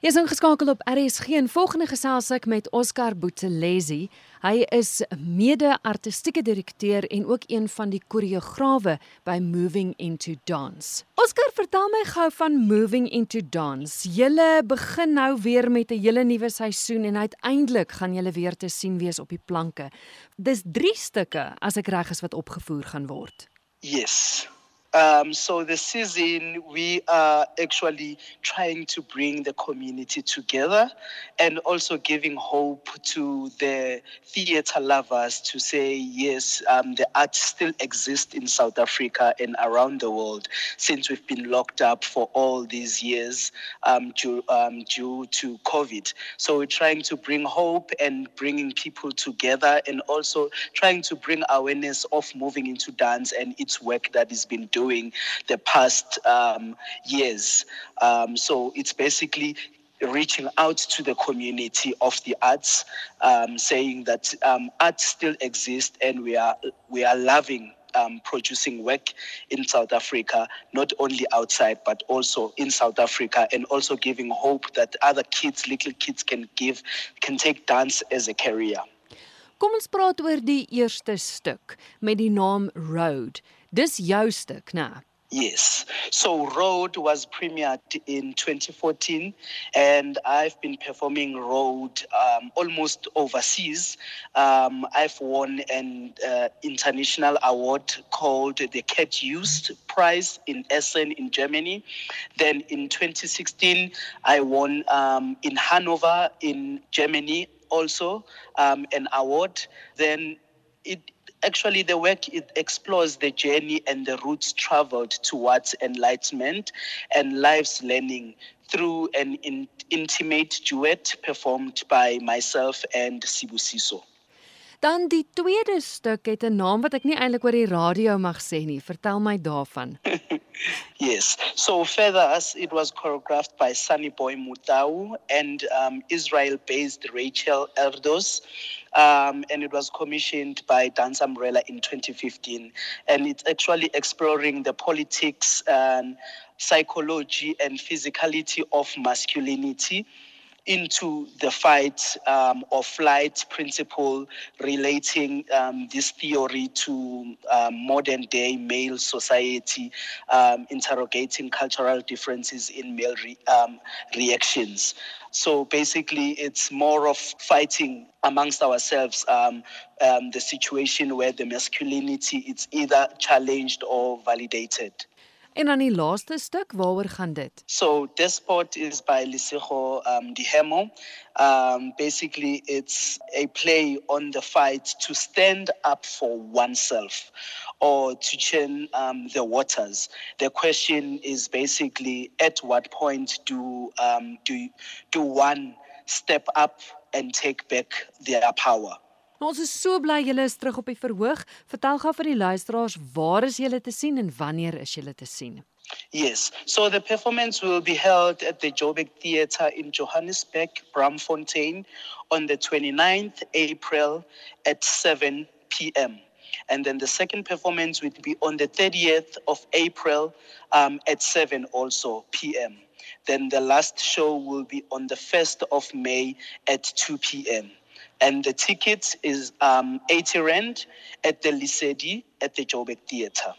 Jy is ingeskakel op RSG en volgende gesels ek met Oscar Boetelesi. Hy is mede-artistieke direkteur en ook een van die koreograwe by Moving Into Dance. Oscar, vertel my gou van Moving Into Dance. Julle begin nou weer met 'n hele nuwe seisoen en uiteindelik gaan julle weer te sien wees op die planke. Dis 3 stukke as ek reg is wat opgevoer gaan word. Yes. Um, so this season, we are actually trying to bring the community together and also giving hope to the theatre lovers to say, yes, um, the art still exists in South Africa and around the world since we've been locked up for all these years um, due, um, due to COVID. So we're trying to bring hope and bringing people together and also trying to bring awareness of moving into dance and its work that has been done doing the past um, years. Um, so it's basically reaching out to the community of the arts, um, saying that um, art still exists and we are we are loving um, producing work in South Africa, not only outside but also in South Africa, and also giving hope that other kids, little kids, can give can take dance as a career. Kom ons praat oor die eerste stuk met die naam Road. Dis jou stuk, né? Yes. So Road was premiered in 2014, and I've been performing Road um, almost overseas. Um, I've won an uh, international award called the Kurt Jooss Prize in Essen in Germany. Then in 2016, I won um, in Hanover in Germany also um, an award. Then it actually the work it explores the journey and the routes traveled towards enlightenment and life's learning through an in, intimate duet performed by myself and Sibusiso. Dan die tweede stuk het 'n naam wat ek nie eintlik oor die radio mag sê nie. Vertel my daarvan. yes. So further as it was choreographed by Sunny Boy Mutau and um, Israel-based Rachel Erdos. Um, and it was commissioned by Dance Umbrella in 2015. And it's actually exploring the politics and psychology and physicality of masculinity into the fight um, or flight principle relating um, this theory to um, modern day male society, um, interrogating cultural differences in male re- um, reactions. So basically, it's more of fighting amongst ourselves um, the situation where the masculinity is either challenged or validated. En die laaste stuk, waaroor gaan dit? So Despot is by Lisego um Dihemo. Um basically it's a play on the fight to stand up for oneself or to chain um, the waters. The question is basically at what point do um do do one step up and take back their power? Ons is so bly julle is terug op die verhoog. Vertel gou vir die luisteraars waar is julle te sien en wanneer is julle te sien? Yes, so the performance will be held at the Joburg Theatre in Johannesburg, Bramfontein on the 29th April at 7 p.m. And then the second performance will be on the 30th of April um, at 7 also p.m. Then the last show will be on the 1st of May at 2 p.m. and the ticket is um, 80 rand at the Lesedi at the Joburg Theatre.